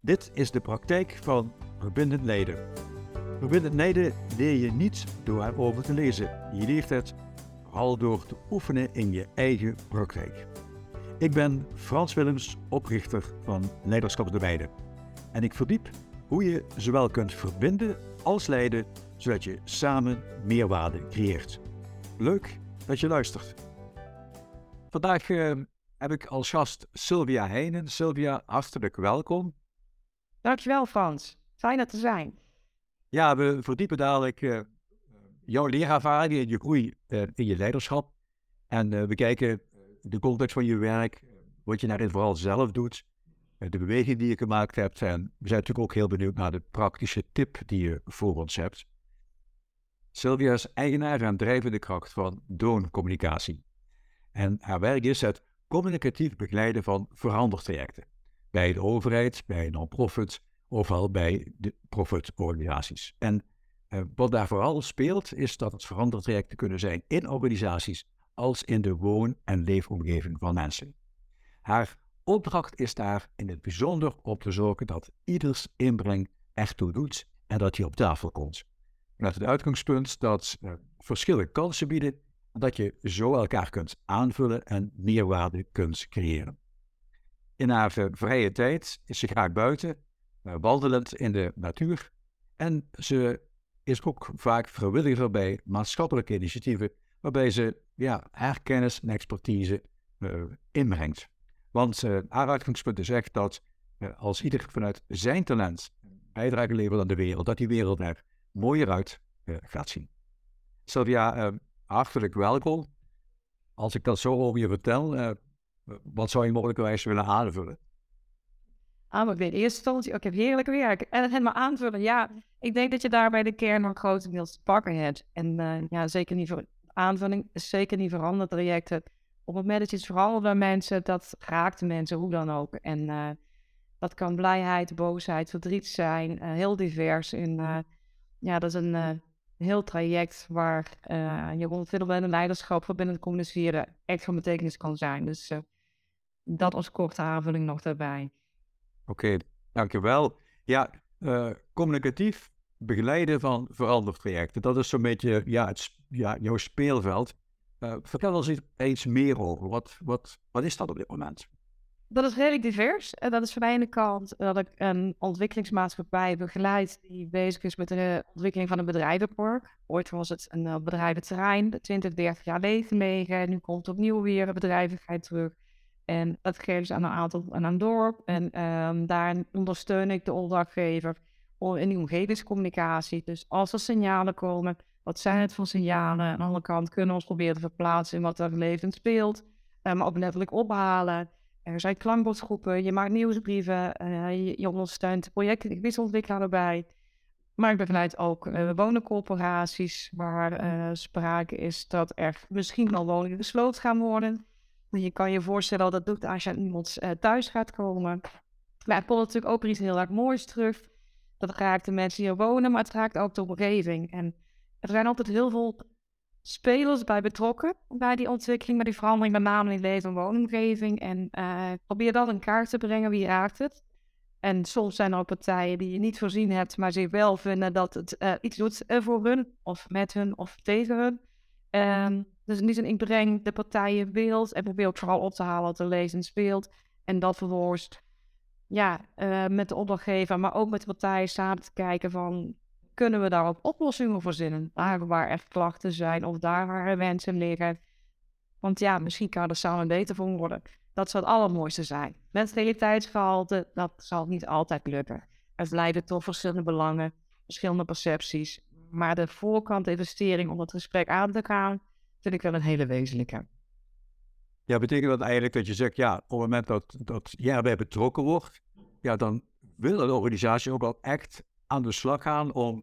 Dit is de praktijk van verbindend leiden. Verbindend leiden leer je niet door erover te lezen. Je leert het vooral door te oefenen in je eigen praktijk. Ik ben Frans Willems, oprichter van Leiderschap de Weide. En ik verdiep hoe je zowel kunt verbinden als leiden, zodat je samen meerwaarde creëert. Leuk dat je luistert. Vandaag eh, heb ik als gast Sylvia Heijnen. Sylvia, hartelijk welkom. Dankjewel Frans, fijn er te zijn. Ja, we verdiepen dadelijk uh, jouw leerervaring en je groei uh, in je leiderschap. En uh, we kijken de context van je werk, wat je daarin vooral zelf doet, de beweging die je gemaakt hebt. En we zijn natuurlijk ook heel benieuwd naar de praktische tip die je voor ons hebt. Sylvia is eigenaar en drijvende kracht van Doon Communicatie. En haar werk is het communicatief begeleiden van verandertrajecten. Bij de overheid, bij non-profit, ofwel bij de profitorganisaties. En eh, wat daar vooral speelt, is dat het verandertrajecten kunnen zijn in organisaties als in de woon- en leefomgeving van mensen. Haar opdracht is daar in het bijzonder op te zorgen dat ieders inbreng echt toe doet en dat die op tafel komt. Met het uitgangspunt dat uh, verschillende kansen bieden en dat je zo elkaar kunt aanvullen en meerwaarde kunt creëren. In haar uh, vrije tijd is ze graag buiten, uh, wandelend in de natuur en ze is ook vaak vrijwilliger bij maatschappelijke initiatieven waarbij ze ja, haar kennis en expertise inbrengt. Want haar uitgangspunt is echt dat als ieder vanuit zijn talent bijdrage levert aan de wereld, dat die wereld er mooier uit uh, gaat zien. Sylvia, uh, hartelijk welkom. Als ik dat zo over je vertel, uh, wat zou je mogelijkerwijs willen aanvullen? Ah, maar ik weet eerst instantie, ik heb heerlijk werk. En het helemaal aanvullen, ja. Ik denk dat je daar bij de kern nog grotendeels te pakken hebt. En ja, zeker niet voor aanvulling, zeker niet veranderd trajecten. Op het moment dat je het verandert bij mensen, dat raakt de mensen, hoe dan ook. En dat kan blijheid, boosheid, verdriet zijn, heel divers. In, ja, dat is een heel traject waar je rond en leiderschap het communiceren echt van betekenis kan zijn. Dus dat als korte aanvulling nog daarbij. Oké, okay, dankjewel. Ja, communicatief begeleiden van verandertrajecten, dat is zo'n beetje ja, het, ja, jouw speelveld. vertel ons iets meer over. Wat, wat, wat is dat op dit moment? Dat is redelijk divers. En dat is van de ene kant dat ik een ontwikkelingsmaatschappij begeleid die bezig is met de ontwikkeling van een bedrijvenpark. Ooit was het een bedrijventerrein, 20, 30 jaar leeggelegen. Nu komt opnieuw weer een bedrijvigheid terug. En dat geven ze aan een aantal aan een dorp. En um, daar ondersteun ik de opdrachtgever in die omgevingscommunicatie. Dus als er signalen komen, wat zijn het voor signalen? Aan de andere kant kunnen we ons proberen te verplaatsen in wat er levend speelt. Uh, maar ook letterlijk ophalen. Er zijn klankbordgroepen, je maakt nieuwsbrieven, uh, je, ondersteunt projecten, gebiedsontwikkelaar erbij. Maar ik begeleid ook uh, woningcorporaties waar uh, sprake is dat er misschien wel woningen gesloten gaan worden. Je kan je voorstellen dat dat doet als je aan iemand thuis gaat komen. Maar het komt natuurlijk ook iets heel erg moois terug. Dat raakt de mensen die er wonen, maar het raakt ook de omgeving. En er zijn altijd heel veel spelers bij betrokken bij die ontwikkeling, bij die verandering, met name in leven- en woonomgeving. En uh, probeer dat in kaart te brengen, wie raakt het. En soms zijn er ook partijen die je niet voorzien hebt, maar zich wel vinden dat het uh, iets doet voor hun, of met hun, of tegen hun. Um, dus niet een ik breng de partijen beeld en probeer ook vooral op te halen wat er lezen speelt. En dat vervolgens ja, uh, met de opdrachtgever, maar ook met de partijen samen te kijken van kunnen we daarop oplossingen verzinnen. Daar waar er klachten zijn of daar waar wensen liggen. Want ja, misschien kan er samen beter voor worden. Dat zou het allermooiste zijn. Met realiteitsgehalte, dat zal niet altijd lukken. Het leiden tot verschillende belangen, verschillende percepties. Maar de voorkant investering om het gesprek aan te gaan, vind ik wel een hele wezenlijke. Ja, betekent dat eigenlijk dat je zegt, ja, op het moment dat, dat jij erbij betrokken wordt, ja, dan wil de organisatie ook wel echt aan de slag gaan om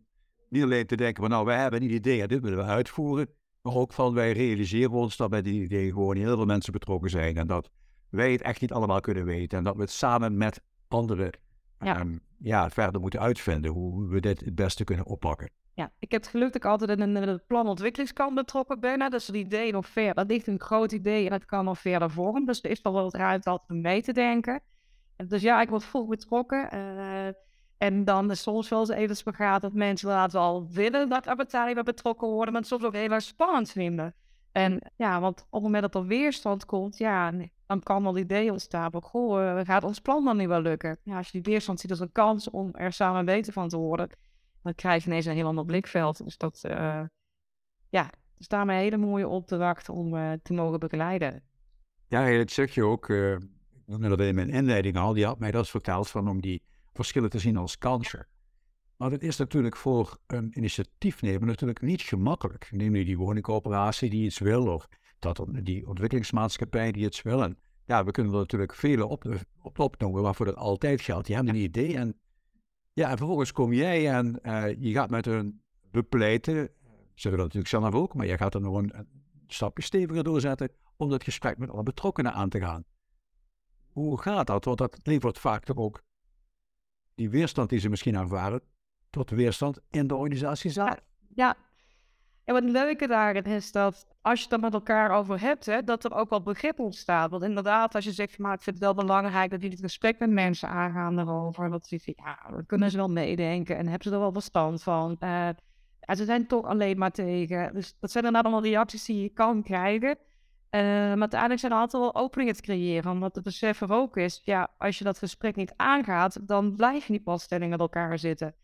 niet alleen te denken van nou, wij hebben een idee en dit willen we uitvoeren, maar ook van wij realiseren ons dat bij die idee gewoon heel veel mensen betrokken zijn en dat wij het echt niet allemaal kunnen weten en dat we het samen met anderen ja. Um, ja, verder moeten uitvinden hoe we dit het beste kunnen oppakken. Ja, ik heb het geluk dat ik altijd in een planontwikkelingskant betrokken ben. Dus het idee nog ver, dat ligt een groot idee en dat kan nog verder vormen. Dus er is wel wat ruimte altijd om mee te denken. Dus ja, ik word vroeg betrokken. Uh, En dan is soms wel eens even spagaat dat mensen laten wel willen dat er bij betrokken worden, maar het soms ook heel erg spannend vinden. En ja, want op het moment dat er weerstand komt, ja, dan kan wel idee ontstaan van, goh, uh, gaat ons plan dan niet wel lukken? Ja, als je die weerstand ziet als een kans om er samen beter van te worden, dan krijg je ineens een heel ander blikveld. Dus dat, uh, ja, is daarmee een hele mooie opdracht om uh, te mogen begeleiden. Ja, dat zeg je ook. Uh, ik noemde dat in mijn inleiding al. Die had mij dat verteld van om die verschillen te zien als kansen. Maar het is natuurlijk voor een initiatiefnemer natuurlijk niet gemakkelijk. Neem nu die woningcoöperatie die iets wil, of dat, die ontwikkelingsmaatschappij die iets wil. En ja, we kunnen er natuurlijk vele op, op opnoemen waarvoor dat altijd geldt. Die hebben een idee en, ja, en vervolgens kom jij en uh, je gaat met hun bepleiten. Ze willen natuurlijk zelf ook, maar jij gaat er nog een, een stapje steviger doorzetten om dat gesprek met alle betrokkenen aan te gaan. Hoe gaat dat? Want dat levert vaak toch ook die weerstand die ze misschien ervaren, tot weerstand in de organisatie zelf. Ja, en wat leuke daarin is dat als je het er met elkaar over hebt, hè, dat er ook wel begrip ontstaat. Want inderdaad, als je zegt, maar ik vind het wel belangrijk dat jullie het gesprek met mensen aangaan daarover. Dat ze ja, dan kunnen ze wel meedenken en hebben ze er wel verstand van. Uh, en ze zijn toch alleen maar tegen. Dus dat zijn dan allemaal reacties die je kan krijgen. Uh, maar uiteindelijk zijn er altijd wel openingen te creëren. Omdat het besef er ook is, ja, als je dat gesprek niet aangaat, dan blijf je niet passtellingen met elkaar zitten.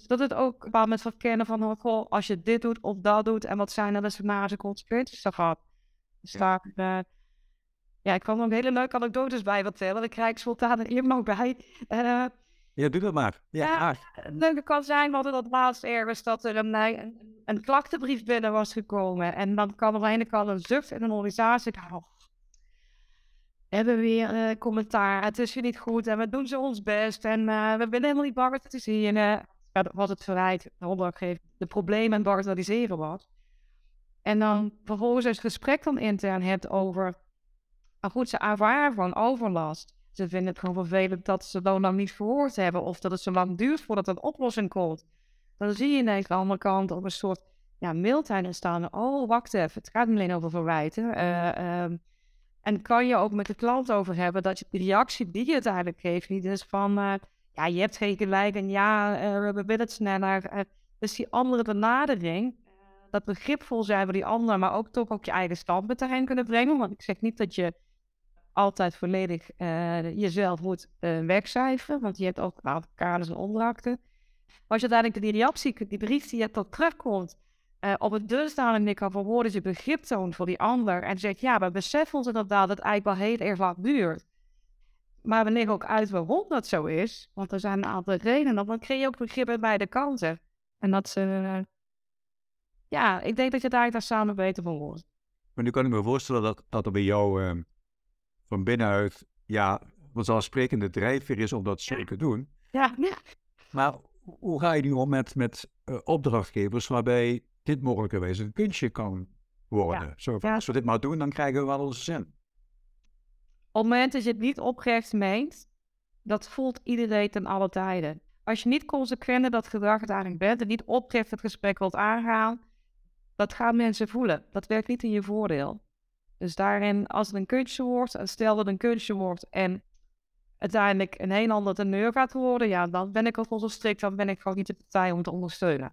Dus dat het ook een met verkennen van, oh, goh, als je dit doet of dat doet, en wat zijn er de scenarische consequenties daarvan? Dus daar, uh, ja, ik kan nog hele leuke anekdotes bij vertellen. Ik krijg spontaan hier nog bij. Uh, ja, doe dat maar. Ja, ja het kan zijn, wat dat laatst ergens, dat er een, een, een klachtenbrief binnen was gekomen. En dan kan er aan de een zucht in een organisatie. We hebben weer uh, commentaar. Het is weer niet goed en we doen ze ons best. En uh, we willen helemaal niet bagatelliseren. Uh, was het verwijt, de opdrachtgever, de problemen en bagatelliseren was. En dan vervolgens het gesprek dan intern hebt over. Maar goed, ze ervaren van overlast. Ze vinden het gewoon vervelend dat ze dan lang niet gehoord hebben. Of dat het zo lang duurt voordat een oplossing komt. Dan zie je ineens aan de andere kant op een soort ja, mildheid ontstaan. Oh, wacht even. Het gaat niet alleen over verwijten. Uh, um, en kan je ook met de klant over hebben dat je de reactie die je uiteindelijk geeft niet is van... Uh, ja, je hebt geen gelijk en ja, uh, we willen het sneller. dus die andere benadering, dat begripvol zijn voor die ander, maar ook toch ook je eigen standpunt daarin kunnen brengen. Want ik zeg niet dat je altijd volledig uh, jezelf moet wegcijferen, want je hebt ook een aantal kaders en opdrachten. Maar als je uiteindelijk die reactie, die brief die je tot terugkomt, uh, op het dusdanig niet kan verwoorden, je begrip toont voor die ander en zegt, ja, we beseffen ons inderdaad dat het eigenlijk wel heel erg lang duurt. Maar we leggen ook uit waarom dat zo is, want er zijn een aantal redenen, dan creëer je ook begrip bij beide kanten. En dat ze, ja, ik denk dat je daar, daar samen beter van wordt. Maar nu kan ik me voorstellen dat, dat er bij jou ehm, van binnenuit, ja, vanzelfsprekende drijfveer is om dat zeker te doen. Ja, ja. Maar hoe ga je nu om met, met uh, opdrachtgevers waarbij dit mogelijkerwijs een kunstje kan worden? Ja. Zo, ja. Als we dit maar doen, dan krijgen we wel onze zin. Op het moment dat je het niet oprecht meent, dat voelt iedereen ten alle tijden. Als je niet consequent in dat gedrag uiteindelijk bent en niet oprecht het gesprek wilt aangaan, dat gaan mensen voelen. Dat werkt niet in je voordeel. Dus daarin, als het een kunstje wordt, stel dat het een kunstje wordt en uiteindelijk een heel ander teneur gaat worden, ja, dan ben ik ook wel zo strikt, dan ben ik gewoon niet de partij om te ondersteunen.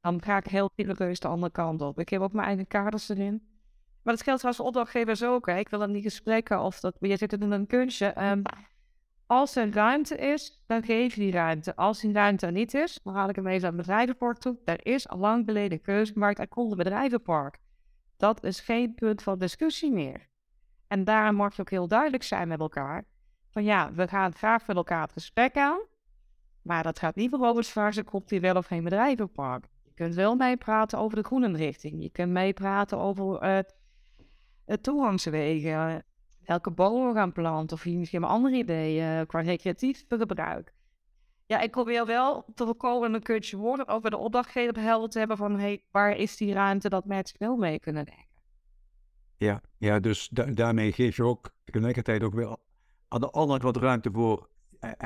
Dan ga ik heel rigoureus de andere kant op. Ik heb ook mijn eigen kaders erin. Maar dat geldt voor opdrachtgevers ook. Hè. Ik wil dan niet gesprekken of dat, je zit in een kunstje. Um, als er ruimte is, dan geef je die ruimte. Als die ruimte er niet is, dan haal ik hem even aan het bedrijvenpark toe. Er is al lang beleden keuzemarkt, er komt een bedrijvenpark. Dat is geen punt van discussie meer. En daarom mag je ook heel duidelijk zijn met elkaar. Van ja, we gaan graag met elkaar het gesprek aan. Maar dat gaat niet over het vraag, komt hier wel of geen bedrijvenpark. Je kunt wel meepraten over de groenenrichting. Je kunt meepraten over uh, het toegangswegen. Welke bomen we gaan planten. Of misschien andere ideeën qua recreatief gebruik. Ja, ik probeer wel te voorkomen een kunstje woorden over de opdrachtgever helder te hebben van hey, waar is die ruimte dat mensen wel mee kunnen denken. Ja, ja dus daarmee geef je ook tegelijkertijd ook wel aan de andere wat ruimte voor.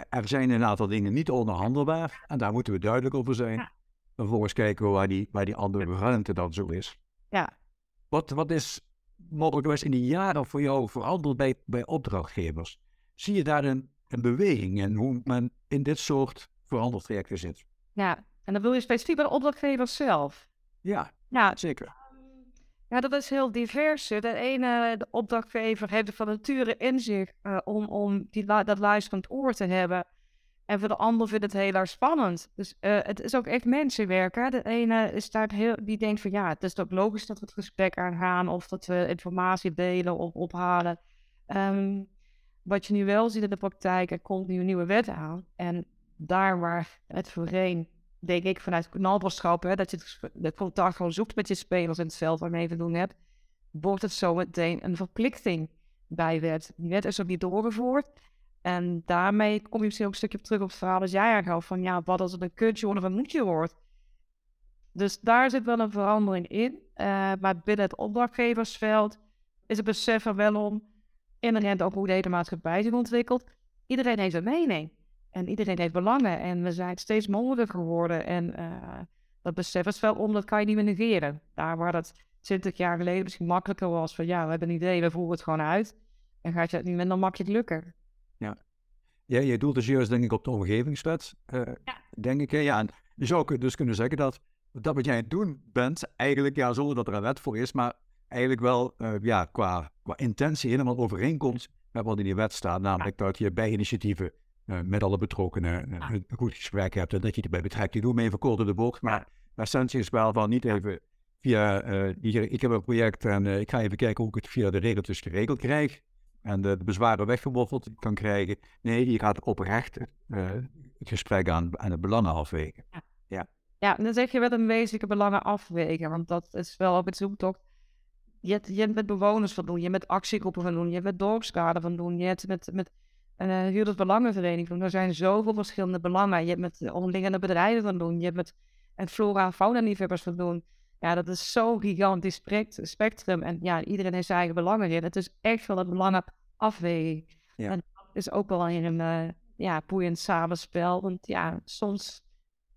Er zijn een aantal dingen niet onderhandelbaar en daar moeten we duidelijk over zijn. Ja. Vervolgens kijken we waar die, waar die andere ruimte dan zo is. Ja. Wat, wat is mogelijk in die jaren voor jou veranderd bij, bij opdrachtgevers? Zie je daar een een beweging en hoe men in dit soort verandertrajecten zit. Ja, en dan wil je specifiek bij de opdrachtgever zelf. Ja, Ja, zeker. ja dat is heel divers. De ene de opdrachtgever heeft er van nature in zich eh, om, om die, dat luisterend oor te hebben. En voor de ander vindt het heel erg spannend. Dus eh, het is ook echt mensenwerk. Hè? De ene is daar heel, die denkt van ja, het is ook logisch dat we het gesprek aangaan of dat we informatie delen of ophalen. Ehm, wat je nu wel ziet in de praktijk, er komt nu een nieuwe wet aan. En daar waar het voorheen, denk ik vanuit knalberschap, hè, dat je het, contact gewoon zoekt met je spelers in het veld waarmee je te doen hebt, wordt het zo meteen een verplichting bij wet. Die wet is ook niet doorgevoerd. En daarmee kom je misschien ook een stukje op terug op het verhaal dat jij aangaf van ja, wat als het een kuntje of een moedje wordt. Dus daar zit wel een verandering in. Eh, maar binnen het opdrachtgeversveld is het besef er wel om, inherent ook hoe de hele maatschappij zich ontwikkelt. Iedereen heeft een mening. En iedereen heeft belangen. En we zijn steeds mondiger geworden. En eh, dat besef wel om, dat kan je niet meer negeren. Daar waar het 20 jaar geleden misschien makkelijker was van ja, we hebben een idee, we voeren het gewoon uit. En gaat je het niet minder makkelijk lukken. Ja, je doelt dus juist denk ik op de omgevingswet, eh, denk ik. Hè? Ja, en je zou dus kunnen zeggen dat, dat wat jij aan het doen bent, eigenlijk, ja, zonder dat er een wet voor is, maar eigenlijk wel eh, ja, qua, qua intentie helemaal overeenkomt met wat in die wet staat. Namelijk dat je bij initiatieven eh, met alle betrokkenen een goed gesprek hebt en dat je erbij betrekt. Ik doe me even kort door de bocht, maar de essentie is wel van niet even via, ik heb een project en ik ga even kijken hoe ik het via de regeltjes geregeld krijg en de, de bezwaren weggewoffeld kan krijgen. Nee, je gaat oprecht eh, het gesprek aan en de belangen afwegen. Ja, en dan zeg je wel een wezenlijke belangen afwegen. Want dat is wel op het zoektocht. Je hebt, je hebt met bewoners van doen, je hebt met actiegroepen van doen, je hebt met dorpskader van doen, je hebt met, met een uh, huurdersbelangenvereniging van doen. Er zijn zoveel verschillende belangen. Je hebt met omliggende bedrijven van doen, je hebt met en flora- en fauna-liefhebbers van doen. Ja, dat is zo'n gigantisch spect- spectrum. En ja, iedereen heeft zijn eigen belangen in. Het is echt wel een belangenafweging. Ja. En dat is ook wel een uh, ja, boeiend samenspel. Want ja, soms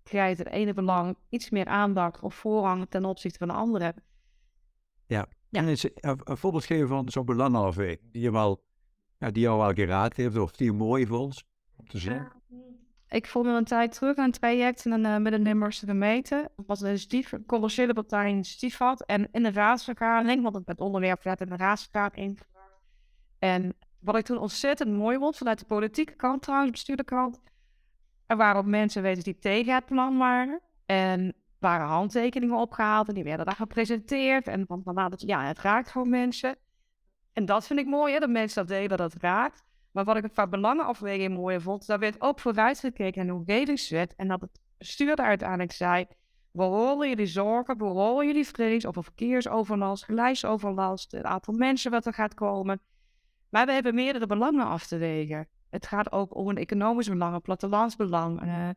krijgt het ene belang iets meer aandacht of voorrang ten opzichte van de andere. Ja, ja. en eens een, een voorbeeld geven van zo'n belangenafweging die je wel, ja, die jou wel geraakt heeft of die je mooi vond om te zien. Ik vond een tijd terug een traject uh, met een Limburgse gemeente. Dat was een een commerciële partij had. En in de raadsvergadering, want het onderwerp werd in de raadsvergadering ingebracht. En wat ik toen ontzettend mooi vond, vanuit de politieke kant trouwens, bestuurde kant. Er waren ook mensen weten die tegen het plan waren. En waren handtekeningen opgehaald en die werden daar gepresenteerd. En want dan het, ja, het raakt gewoon mensen. En dat vind ik mooi, hè, dat mensen dat delen, dat het raakt. Maar wat ik qua belangenafweging mooi vond, daar werd ook vooruitgekeken naar de omgevingswet. En dat het bestuur uiteindelijk zei, we horen jullie zorgen, we horen jullie vrees over verkeersoverlast, geluidsoverlast, het aantal mensen wat er gaat komen. Maar we hebben meerdere belangen af te wegen. Het gaat ook om een economisch belang, een plattelandsbelang. Uh,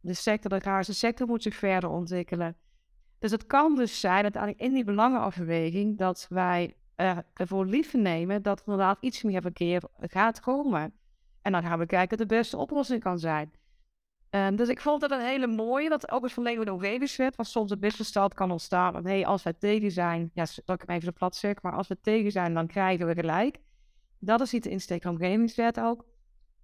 de sector, de agrarische sector moet zich verder ontwikkelen. Dus het kan dus zijn uiteindelijk in die belangenafweging dat wij uh, ervoor lief nemen dat er inderdaad iets meer verkeer gaat komen. En dan gaan we kijken wat de beste oplossing kan zijn. Uh, dus ik vond het een hele mooie, dat ook eens vanwege de omgevingswet, waar soms een misverstand kan ontstaan. Van, hey, als wij tegen zijn, ja, dat ik hem even zo plat zeg, maar als we tegen zijn, dan krijgen we gelijk. Dat is niet de insteek van omgevingswet ook.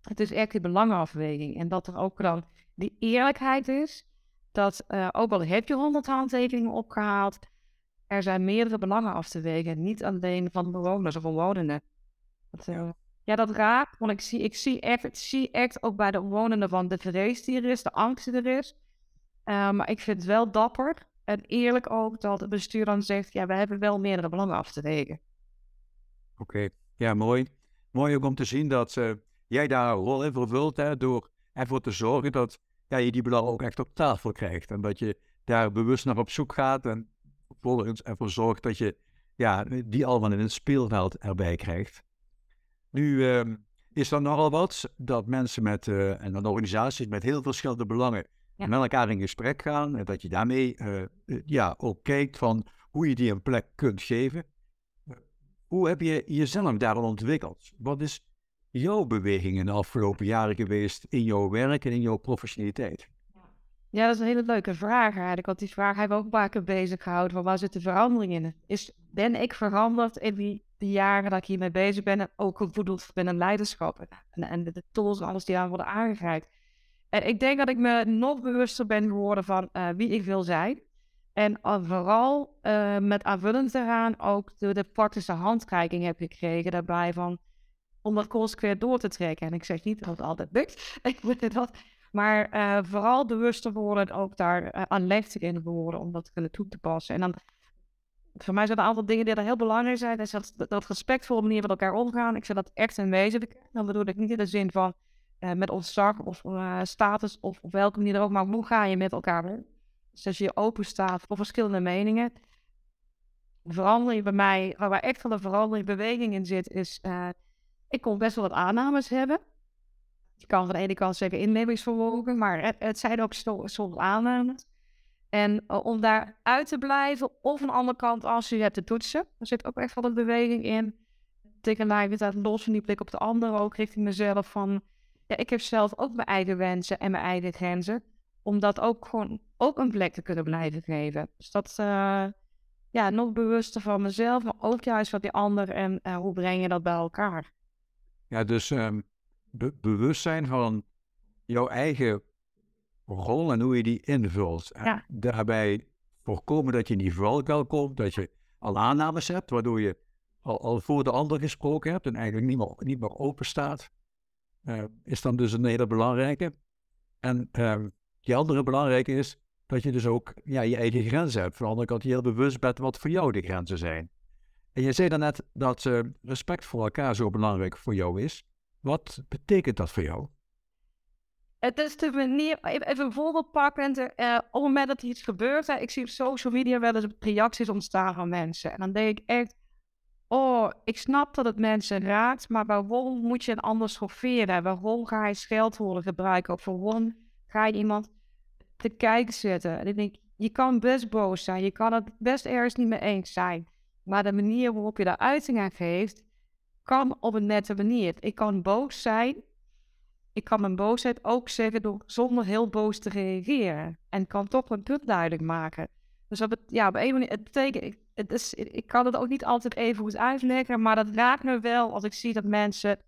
Het is echt die belangenafweging. En dat er ook dan die eerlijkheid is, dat uh, ook al heb je honderd handtekeningen opgehaald, er zijn meerdere belangen af te wegen, niet alleen van bewoners of omwonenden. Dat, uh, ja, dat raakt, want ik zie, ik zie echt, ik zie echt ook bij de omwonenden van de vrees die er is, de angst die er is. Uh, maar ik vind het wel dapper en eerlijk ook dat het bestuur dan zegt, ja, we hebben wel meerdere belangen af te wegen. Oké, okay. ja, mooi. Mooi ook om te zien dat uh, jij daar een rol in vervult, hè, door ervoor te zorgen dat ja, je die belangen ook echt op tafel krijgt. En dat je daar bewust naar op zoek gaat en vervolgens ervoor zorgt dat je ja, die allemaal in het speelveld erbij krijgt. Nu uh, is er nogal wat dat mensen met, uh, en dan organisaties met heel verschillende belangen ja. met elkaar in gesprek gaan en dat je daarmee uh, ja, ook kijkt van hoe je die een plek kunt geven. Hoe heb je jezelf daarin ontwikkeld? Wat is jouw beweging in de afgelopen jaren geweest in jouw werk en in jouw professionaliteit? Ja, dat is een hele leuke vraag eigenlijk. Want die vraag hebben we ook een paar keer bezig gehouden. Van waar zit de verandering in? Is, ben ik veranderd in die, jaren dat ik hiermee bezig ben? En ook gevoedeld binnen leiderschap. En, en de tools en alles die aan worden aangereikt. En ik denk dat ik me nog bewuster ben geworden van uh, wie ik wil zijn. En uh, vooral uh, met aanvullend te gaan ook de, de praktische handreiking heb gekregen daarbij van om dat consequent door te trekken. En ik zeg niet dat het altijd lukt, ik moet dat, maar vooral bewuster worden en ook daar aanlegtig in worden om dat kunnen toe te passen. En dan, voor mij zijn er een aantal dingen die er heel belangrijk zijn. Dat, dat, dat respectvolle manier met elkaar omgaan. Ik zeg dat echt een wezenlijk. Dan bedoel ik niet in de zin van uh, met ontzag of uh, status of op welke manier ook, maar hoe ga je met elkaar om? Dus als je open staat voor verschillende meningen. De verandering bij mij, waar echt wel een verandering beweging in zit, is uh, ik kon best wel wat aannames hebben. Je kan van de ene kant zeggen inlevingsvermogen, maar het, zijn ook soms aannames. En om daar uit te blijven, of aan de andere kant, als je hebt te toetsen, er zit ook echt wel een beweging in. Tegelijkertijd los van die blik op de ander, ook richting mezelf van ja, ik heb zelf ook mijn eigen wensen en mijn eigen grenzen. Om dat ook gewoon ook een plek te kunnen blijven geven. Dus dat, uh, ja, nog bewuster van mezelf, maar ook juist van die ander en uh, hoe breng je dat bij elkaar. Ja, dus um, be bewustzijn van jouw eigen rol en hoe je die invult. Ja. daarbij voorkomen dat je in die valkuil komt, dat je al aannames hebt, waardoor je al, al voor de ander gesproken hebt en eigenlijk niet meer, niet meer open staat. Uh, is dan dus een hele belangrijke. En uh, die andere belangrijke is dat je dus ook ja, je eigen grenzen hebt. Van de andere kant, je heel bewust bent wat voor jou de grenzen zijn. En je zei daarnet dat uh, respect voor elkaar zo belangrijk voor jou is. Wat betekent dat voor jou? Het is de manier, even een voorbeeld pakken. Uh, op het moment dat er iets gebeurt, ik zie op social media wel eens reacties ontstaan van mensen. En dan denk ik echt, oh, ik snap dat het mensen raakt, maar waarom moet je een ander schofferen? Waarom ga je scheldwoorden gebruiken? Of waarom ga je iemand te kijken zetten? En ik denk, je kan best boos zijn, je kan het best ergens niet mee eens zijn. Maar de manier waarop je daar uiting aan geeft, kan op een nette manier. Ik kan boos zijn. Ik kan mijn boosheid ook zeggen door zonder heel boos te reageren. En kan toch een punt duidelijk maken. Dus dat ja, op een manier, het betekent, het is, ik kan het ook niet altijd even goed uitleggen, maar dat raakt me wel als ik zie dat mensen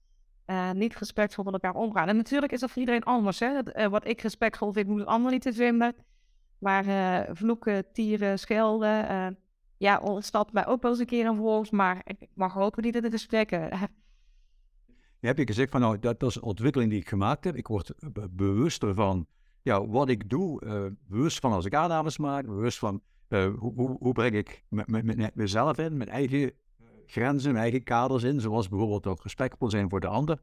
uh, niet respectvol met elkaar omgaan. En natuurlijk is dat voor iedereen anders. Hè? uh, wat ik respectvol vind, moet een ander niet te vinden. Maar uh, vloeken, tieren, schelden, ja, ontstapt mij ook wel eens een keer woord, maar ik mag hopen niet in de gesprekken. Je hebt je gezegd van nou, dat, is een ontwikkeling die ik gemaakt heb. Ik word bewuster van ja, wat ik doe, bewust van als ik aannames maak, bewust van uh, hoe, hoe, hoe, breng ik met, mezelf in, mijn eigen grenzen, mijn eigen kaders in, zoals bijvoorbeeld ook respectvol zijn voor de ander.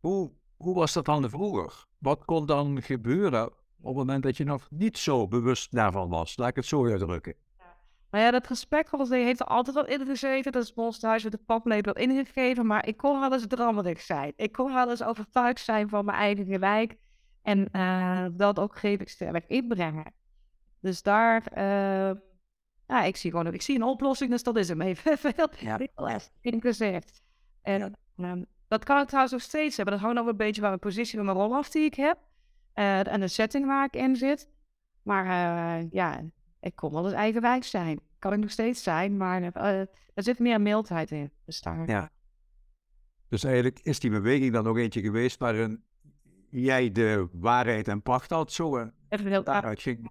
Hoe, hoe was dat dan vroeger? Wat kon dan gebeuren op het moment dat je nog niet zo bewust daarvan was? Laat ik het zo uitdrukken. Maar ja, dat zijn heeft er altijd al in gezeten. Dat is ons thuis met de paplepel ingegeven. Maar ik kon wel eens drammerig zijn. Ik kon wel eens overtuigd zijn van mijn eigen gelijk. En uh, dat ook geef ik sterk inbrengen. Dus daar, uh, ja, ik zie gewoon, ik zie een oplossing, dus dat is hem even veel ja. in gezegd. En um, dat kan ik trouwens nog steeds hebben. Dat hangt nog een beetje van mijn positie en mijn rol af die ik heb. Uh, en de setting waar ik in zit. Maar ja, ik kon wel eens eigenwijs zijn. Kan ik nog steeds zijn, maar er zit meer mildheid in. Dus daar... Ja. Dus eigenlijk is die beweging dan nog eentje geweest waarin jij de waarheid en pracht had zo. Even heel daaruit ging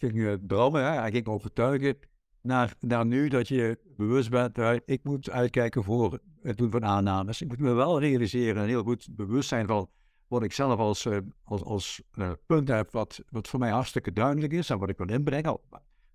ging je dromen, hè? hij ging overtuigen naar, naar nu dat je bewust bent, ik moet uitkijken voor het doen van aannames. Ik moet me wel realiseren en heel goed bewust zijn van wat ik zelf als, uh, als, als uh, punt heb, wat, wat voor mij hartstikke duidelijk is en wat ik wil inbrengen.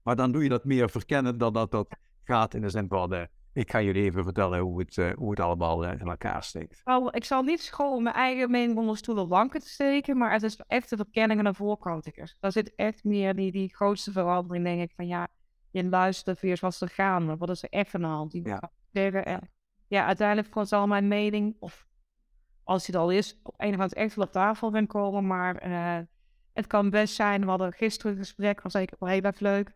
Maar dan doe je dat meer verkennen dan dat dat gaat in de zin van, uh, ik ga jullie even vertellen hoe het, hoe het allemaal in elkaar steekt. Oh, ik zal niet school mijn eigen mening onder stoelen banken te steken, maar het is echt de verkenning aan de voorkant. Daar zit echt meer die, die grootste verandering, denk ik, van ja, je luistert weer zoals ze gaan. Wat is er echt aan de hand? Die ja. Zeggen, en, ja, uiteindelijk zal mijn mening, of als het al is, op een of andere echt op tafel gaan komen, maar uh, het kan best zijn, we hadden gisteren een gesprek, was zeker wel heel erg leuk,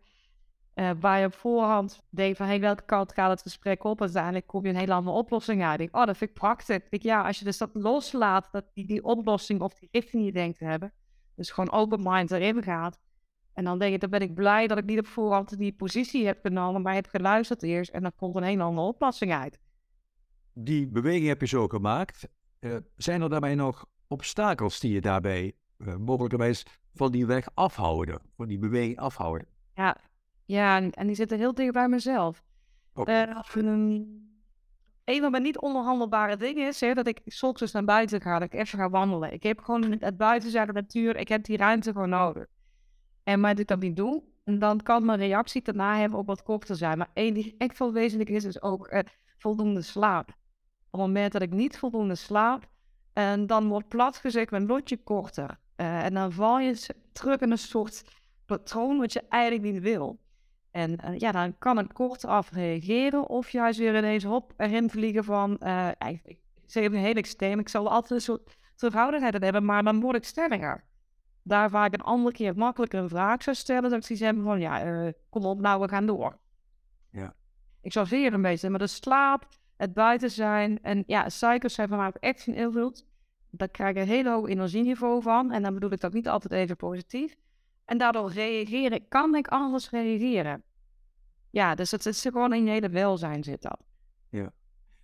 uh, waar je op voorhand denkt van, hey, welke kant gaat het gesprek op? En uiteindelijk kom je een hele andere oplossing uit. Denk, oh, dat vind ik prachtig. Denk, ja, als je dus dat loslaat, dat die, die oplossing of die richting die je denkt te hebben, dus gewoon open mind erin gaat. En dan denk ik, dan ben ik blij dat ik niet op voorhand die positie heb genomen, maar heb geluisterd eerst en dan komt een hele andere oplossing uit. Die beweging heb je zo gemaakt. Uh, zijn er daarbij nog obstakels die je daarbij uh, mogelijkerwijs van die weg afhouden, van die beweging afhouden? Ja, ja en die zitten heel dicht bij mezelf. Okay. Uh, een van mijn niet onderhandelbare dingen is hè, dat ik ochtends naar buiten ga, dat ik even ga wandelen. Ik heb gewoon het buiten zijn de natuur, ik heb die ruimte gewoon nodig. En maar dat ik dat niet doe, dan kan mijn reactie daarna hebben op wat korter zijn. Maar één die echt veel wezenlijk is, is ook uh, voldoende slaap. Op het moment dat ik niet voldoende slaap, en dan wordt plat gezegd mijn lotje korter. Uh, en dan val je terug in een soort patroon wat je eigenlijk niet wil. En uh, ja, dan kan ik kort af reageren of juist weer ineens hop erin vliegen van, uh, ik zeg even heel extreem, ik zal altijd een soort terughoudendheid hebben, maar dan word ik stelliger. Daar waar ik een andere keer makkelijker een vraag zou stellen, dat ik zoiets heb van, ja, uh, kom op nou, we gaan door. Ja. Ik zou zeer een beetje, maar de slaap, het buiten zijn en ja, suikers zijn van mij ook echt een invloed. Daar krijg ik een hele hoog energieniveau van en dan bedoel ik dat niet altijd even positief. En daardoor reageren, kan ik anders reageren. Ja, dus het is gewoon in je hele welzijn zit dat. Ja,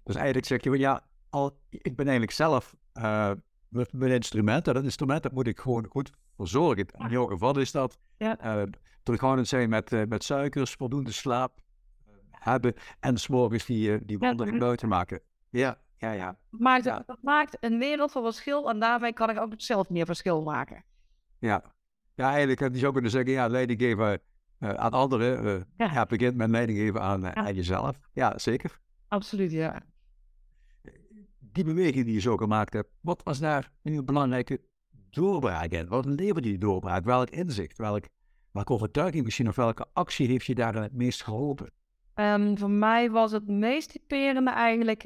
dus eigenlijk zeg je, ja, al, ik ben eigenlijk zelf uh, met mijn instrumenten, dat instrument dat moet ik gewoon goed verzorgen. In jouw geval is dat ja. uh, terughoudend zijn met, uh, met suikers, voldoende slaap hebben en s'morgens die, die wandeling buiten maken. Ja, ja, ja. Maakt, ja. Dat maakt een wereld van verschil en daarbij kan ik ook zelf meer verschil maken. Ja, ja, eigenlijk had je zou kunnen zeggen, ja, leiding geven uh, aan anderen. Uh, ja. ja. begint met leiding geven aan, uh, aan, jezelf. Ja, zeker. Absoluut, ja. Die beweging die je zo gemaakt hebt, wat was daar een belangrijke doorbraak in? Wat leverde die doorbraak? Welk inzicht? Welk, welke overtuiging misschien of welke actie heeft je daar het meest geholpen? Um, voor mij was het meest typerende eigenlijk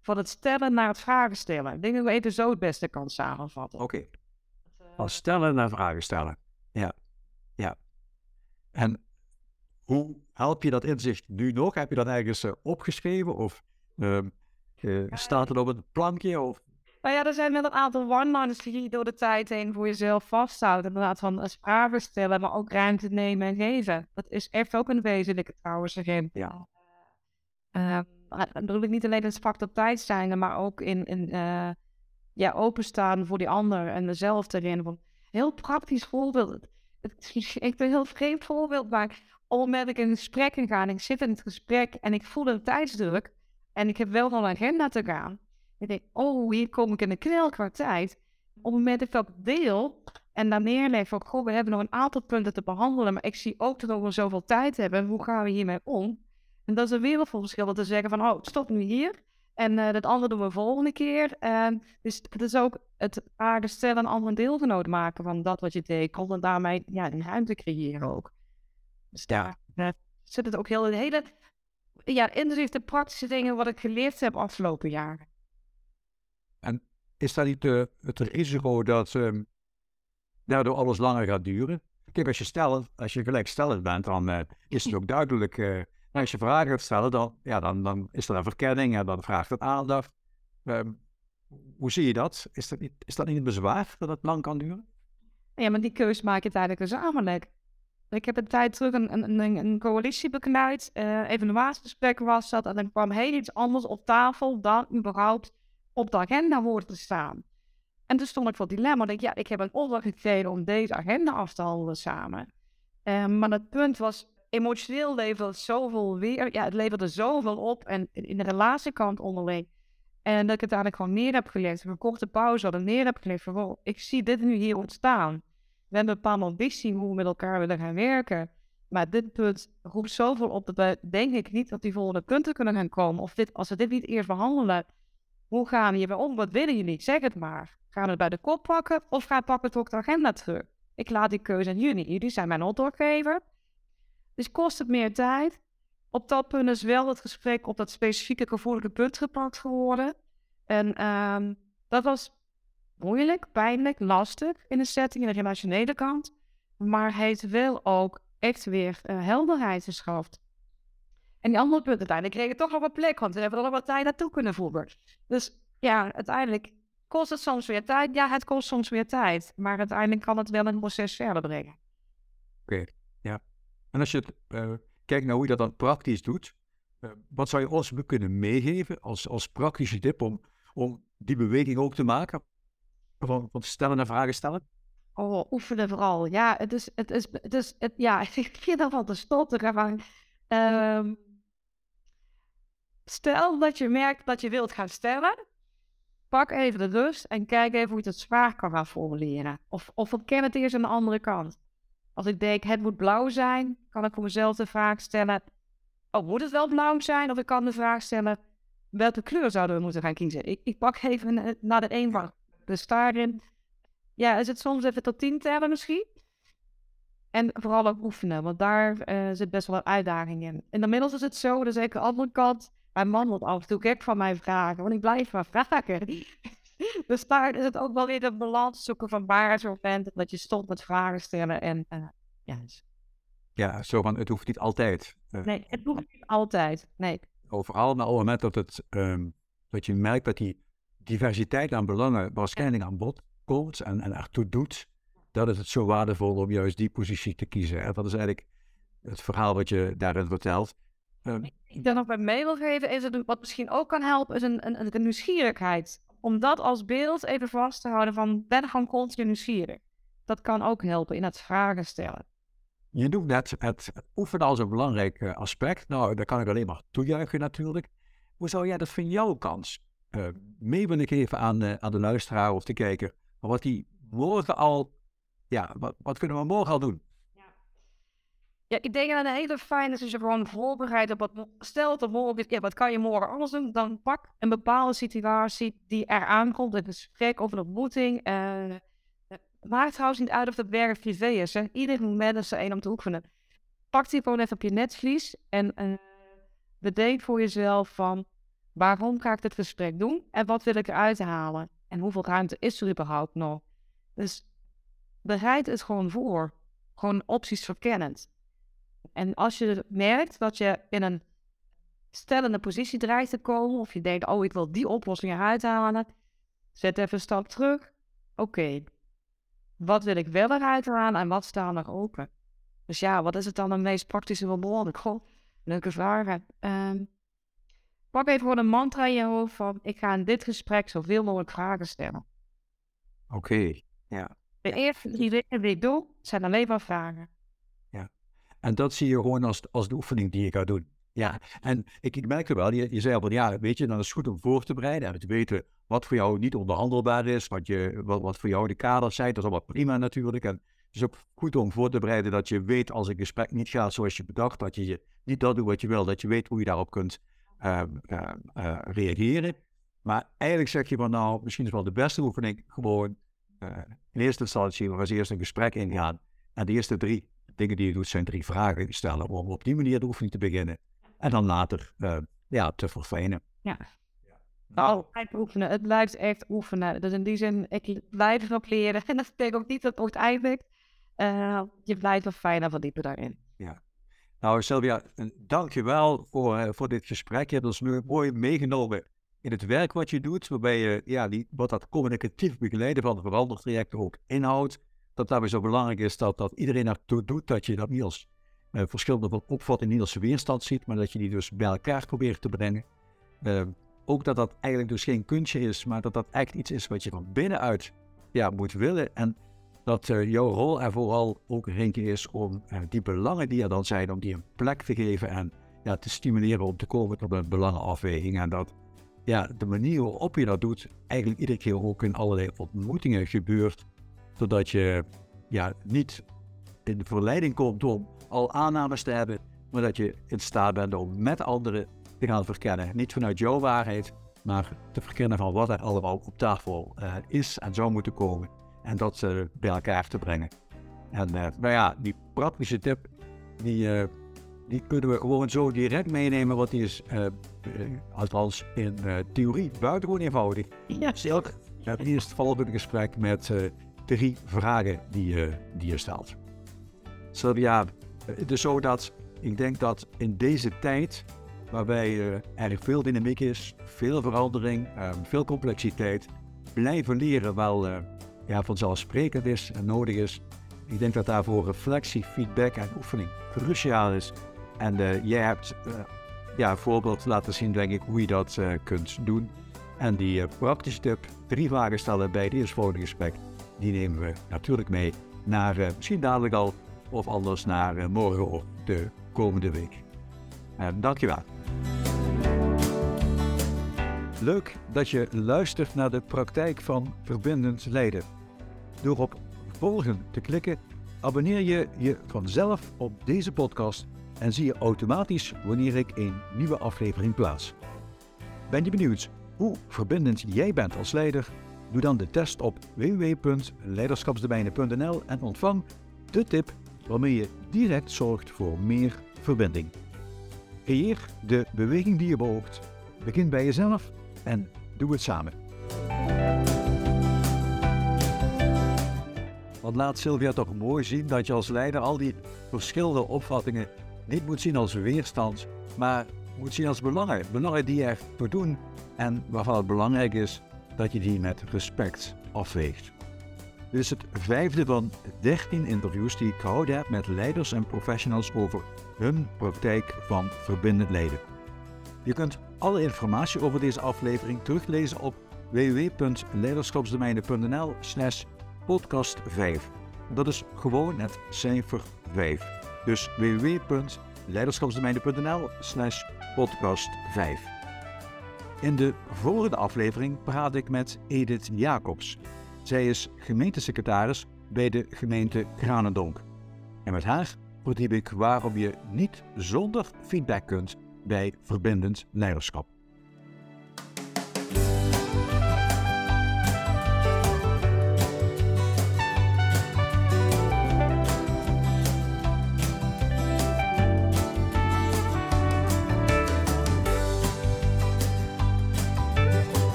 van het stellen naar het vragen stellen. Ik denk dat we even zo het beste kan samenvatten. Oké. Okay. Van stellen naar vragen stellen. Ja, ja. En hoe help je dat inzicht nu nog? Heb je dat ergens uh, opgeschreven of uh, uh, staat het op een plankje? Of? Nou ja, er zijn wel een aantal one-liners die je door de tijd heen voor jezelf vasthoudt. Inderdaad, van vragen stellen, maar ook ruimte nemen en geven. Dat is echt ook een wezenlijke trouwens erin. Ja. Uh, dan bedoel ik niet alleen in het tijd zijn, maar ook in, in ja, openstaan voor die ander en mezelf erin. heel praktisch voorbeeld. Het echt een heel vreemd voorbeeld, maar op het moment dat ik in een gesprek ga en ik zit in het gesprek en ik voel een tijdsdruk en ik heb wel van een agenda te gaan. Ik denk, oh, hier kom ik in een knel tijd. Op het moment dat ik dat deel en dan neerleg van, goh, we hebben nog een aantal punten te behandelen, maar ik zie ook dat we zoveel tijd hebben. Hoe gaan we hiermee om? En dat is een wereldverschil te zeggen van, oh, stop nu hier. En uh, dat andere doen we volgende keer. Uh, dus het is ook het aardig stellen en anderen deelgenoot maken van dat wat je deed. En daarmee ja, een ruimte creëren ook. Dus daar uh, zit het ook heel de hele ja, inclusief de praktische dingen wat ik geleerd heb afgelopen jaren. En is dat niet het risico dat um, daardoor alles langer gaat duren? Kijk, als je, stel, als je gelijkstellend bent, dan uh, is het ook duidelijk als je vragen gaat stellen, dan, ja, dan, dan is er een verkenning en dan vraagt het aandacht. Uh, hoe zie je dat? Is dat, niet, is dat niet een bezwaar dat het lang kan duren? Ja, maar die keus maak je tijdens gezamenlijk. Ik heb een tijd terug een, een, een, een coalitie. Uh, evaluatiegesprek was dat en dan kwam heel iets anders op tafel dan überhaupt op de agenda hoort te staan. En toen stond ik voor het dilemma. Dat, ja, ik heb een opdracht gekregen om deze agenda af te handelen samen. Uh, maar het punt was, emotioneel levert het zoveel weer. Ja, het levert er zoveel op. En in de relatiekant onderling. En dat ik het eigenlijk gewoon neer heb gelegd. Een korte pauze hadden neer heb gelegd. Van, ik zie dit nu hier ontstaan. We hebben een bepaalde ambitie hoe we met elkaar willen gaan werken. Maar dit punt roept zoveel op dat we denk ik niet dat die volgende punten kunnen gaan komen. Of dit, als we dit niet eerst behandelen, hoe gaan we hierbij om? Wat willen jullie? Zeg het maar. Gaan we het bij de kop pakken of gaan pakken het ook de agenda terug? Ik laat die keuze aan jullie. Jullie zijn mijn opdrachtgever. Dus kost het meer tijd. Op dat punt is wel het gesprek op dat specifieke gevoelige punt gepakt geworden. En um, dat was moeilijk, pijnlijk, lastig in de setting, in de relationele kant. Maar heeft wel ook echt weer uh, helderheid geschaft. En die andere punten uiteindelijk kregen toch nog een plek, want we hebben er nog wat tijd naartoe kunnen voeren. Dus ja, uiteindelijk kost het soms weer tijd. Ja, het kost soms weer tijd. Maar uiteindelijk kan het wel een proces verder brengen. Oké, ja. En als je uh, kijkt naar hoe je dat dan praktisch doet, uh, wat zou je ons kunnen meegeven als, als praktische tip om, om die beweging ook te maken? van, van stellen en vragen stellen? Oh, oefenen vooral. Ja, het is, het is, het is, het, ja, ik vind dat van te stotteren. Maar, ehm, stel dat je merkt dat je wilt gaan stellen, pak even de rust en kijk even hoe je het zwaar kan gaan formuleren. Of, of het eerst aan de andere kant. Als ik denk, het moet blauw zijn, kan ik voor mezelf de vraag stellen, oh, moet het wel blauw zijn? Of ik kan de vraag stellen, welke kleur zouden we moeten gaan kiezen? Ik, ik pak even naar de een van de staarden. Ja, is het soms even tot tien tellen misschien? En vooral ook oefenen, want daar uh, zit best wel een uitdaging in. Inmiddels is het zo, dus ik aan de andere kant, mijn man wordt af en toe gek van mij vragen, want ik blijf maar vragen. dus daar is het ook wel weer de balans zoeken van waar zo bent, dat je stopt met vragen stellen en uh, ja. Dus ja, zo van, het hoeft niet altijd. Uh, nee, het hoeft niet altijd, nee. Overal, maar op het moment dat, het, um, dat je merkt dat die diversiteit aan belangen waarschijnlijk aan bod komt en, en ertoe doet, dat is het zo waardevol om juist die positie te kiezen. En dat is eigenlijk het verhaal wat je daarin vertelt. Um, ik dan nog bij mee wil geven, is het, wat misschien ook kan helpen, is een, een, een nieuwsgierigheid. Om dat als beeld even vast te houden van ben gewoon continu. Dat kan ook helpen in het vragen stellen. Je noemt net het oefenen als een belangrijk eh, aspect. Nou, daar kan ik alleen maar toejuichen natuurlijk. Hoe zou jij dat van jouw kans uh, mee willen geven aan, uh, aan de luisteraar of de kijker? wat die morgen al, ja, wat, wat kunnen we morgen al doen? Ja, ik denk dat een hele fijn is als je gewoon voorbereidt op wat, stel dat morgen, ja, wat kan je morgen anders doen? Dan pak een bepaalde situatie die er aankomt, een gesprek of een ontmoeting. Uh, maakt trouwens niet uit of dat werk privé is. Hè? Ieder moment is er één om te oefenen. Pak die gewoon even op je netvlies en uh, bedenk voor jezelf van waarom ga ik dit gesprek doen en wat wil ik eruit halen? En hoeveel ruimte is er überhaupt nog? Dus bereid het gewoon voor. Gewoon opties verkennend. En als je merkt dat je in een stellende positie dreigt te komen, of je denkt, oh, ik wil die oplossing eruit halen, zet even een stap terug. Oké, wat wil ik wel eruit halen en wat staat nog open? Dus ja, wat is het dan de meest praktische mogelijk? Goh, leuke vragen. Um, Pak even gewoon een mantra in je hoofd van ik ga in dit gesprek zoveel mogelijk vragen stellen. Oké, ja. De eerste drie dingen die ik doe, zijn alleen maar vragen. En dat zie je gewoon als, als de oefening die je gaat doen. Ja, en ik, ik merkte wel, je, je zei al van ja, weet je, dan is het goed om voor te bereiden en te weten wat voor jou niet onderhandelbaar is, wat, je, wat, wat voor jou de kaders zijn, dat is allemaal prima natuurlijk. En het is ook goed om voor te bereiden dat je weet als een gesprek niet gaat zoals je bedacht, dat je niet dat doet wat je wil, dat je weet hoe je daarop kunt Ehm, ehm, eh, reageren. Maar eigenlijk zeg je van nou, misschien is wel de beste oefening gewoon uh, in eerste instantie eens eerst een gesprek ingaan. En de eerste drie dingen die je doet zijn drie vragen stellen om op die manier de oefening te beginnen. En dan later uh, ja, te verfijnen. Ja. Nou, oefenen. Het blijft echt oefenen. Dus in die zin, ik blijf erop leren. En dat betekent ook niet dat het uiteindelijk uh, je blijft er fijner verdiepen daarin. Ja. Nou, Sylvia, dankjewel voor, uh, voor dit gesprek. Je hebt ons nu mooi meegenomen in het werk wat je doet, waarbij je ja, die, wat dat communicatief begeleiden van de verandertrajecten ook inhoudt. Dat daarbij zo belangrijk is dat, dat iedereen ertoe doet dat je dat niet als uh, verschillende opvattingen niet als weerstand ziet, maar dat je die dus bij elkaar probeert te brengen. Uh, ook dat dat eigenlijk dus geen kunstje is, maar dat dat echt iets is wat je van binnenuit ja, moet willen. En dat uh, jouw rol er vooral ook eentje is om uh, die belangen die er dan zijn, om die een plek te geven en ja, te stimuleren om te komen tot een belangenafweging. En dat ja, de manier waarop je dat doet, eigenlijk iedere keer ook in allerlei ontmoetingen gebeurt, zodat je ja, niet in de verleiding komt om al aannames te hebben, maar dat je in staat bent om met anderen te gaan verkennen. Niet vanuit jouw waarheid, maar te verkennen van wat er allemaal op tafel uh, is en zou moeten komen en dat ze bij elkaar te brengen. En uh, nou ja, die praktische tip, die, die kunnen we gewoon zo direct meenemen, want die is, althans in theorie, buitengewoon eenvoudig. Ja. Silk, het eerst volgende gesprek met drie vragen die, die je stelt. Sylvia, het is zo dat ik denk dat in deze tijd, waarbij er veel dynamiek is, veel verandering, veel complexiteit, blijven leren wel ja, vanzelfsprekend is en nodig is. Ik denk dat daarvoor reflectie, feedback en oefening cruciaal is. En jij hebt ja, een voorbeeld laten zien, denk ik, hoe je dat kunt doen. En die praktische tip, drie vragen stellen bij het eerstvolgende gesprek, die nemen we natuurlijk mee naar uh, misschien dadelijk al of anders naar uh, morgen of de komende week. En dankjewel. Leuk dat je luistert naar de praktijk van verbindend leiden. Door op volgen te klikken, abonneer je je vanzelf op deze podcast en zie je automatisch wanneer ik een nieuwe aflevering plaats. Ben je benieuwd hoe verbindend jij bent als leider? Doe dan de test op www.leiderschapsdomeinen.nl en ontvang de tip waarmee je direct zorgt voor meer verbinding. Creëer de beweging die je beoogt. Begin bij jezelf en doe het samen. Want laat Sylvia toch mooi zien dat je als leider al die verschillende opvattingen niet moet zien als weerstand, maar moet zien als belangen. Belangen die ervoor doen en waarvan het belangrijk is dat je die met respect afweegt. Dit is het vijfde van 13 interviews die ik gehouden heb met leiders en professionals over hun praktijk van verbindend leiden. Je kunt alle informatie over deze aflevering teruglezen op www.leiderschapsdomeinen.nl slash podcast 5. Dat is gewoon het cijfer 5. Dus www.leiderschapsdomeinen.nl slash podcast 5. In de volgende aflevering praat ik met Edith Jacobs. Zij is gemeentesecretaris bij de gemeente Granendonk. En met haar verdiep ik waarom je niet zonder feedback kunt bij verbindend leiderschap.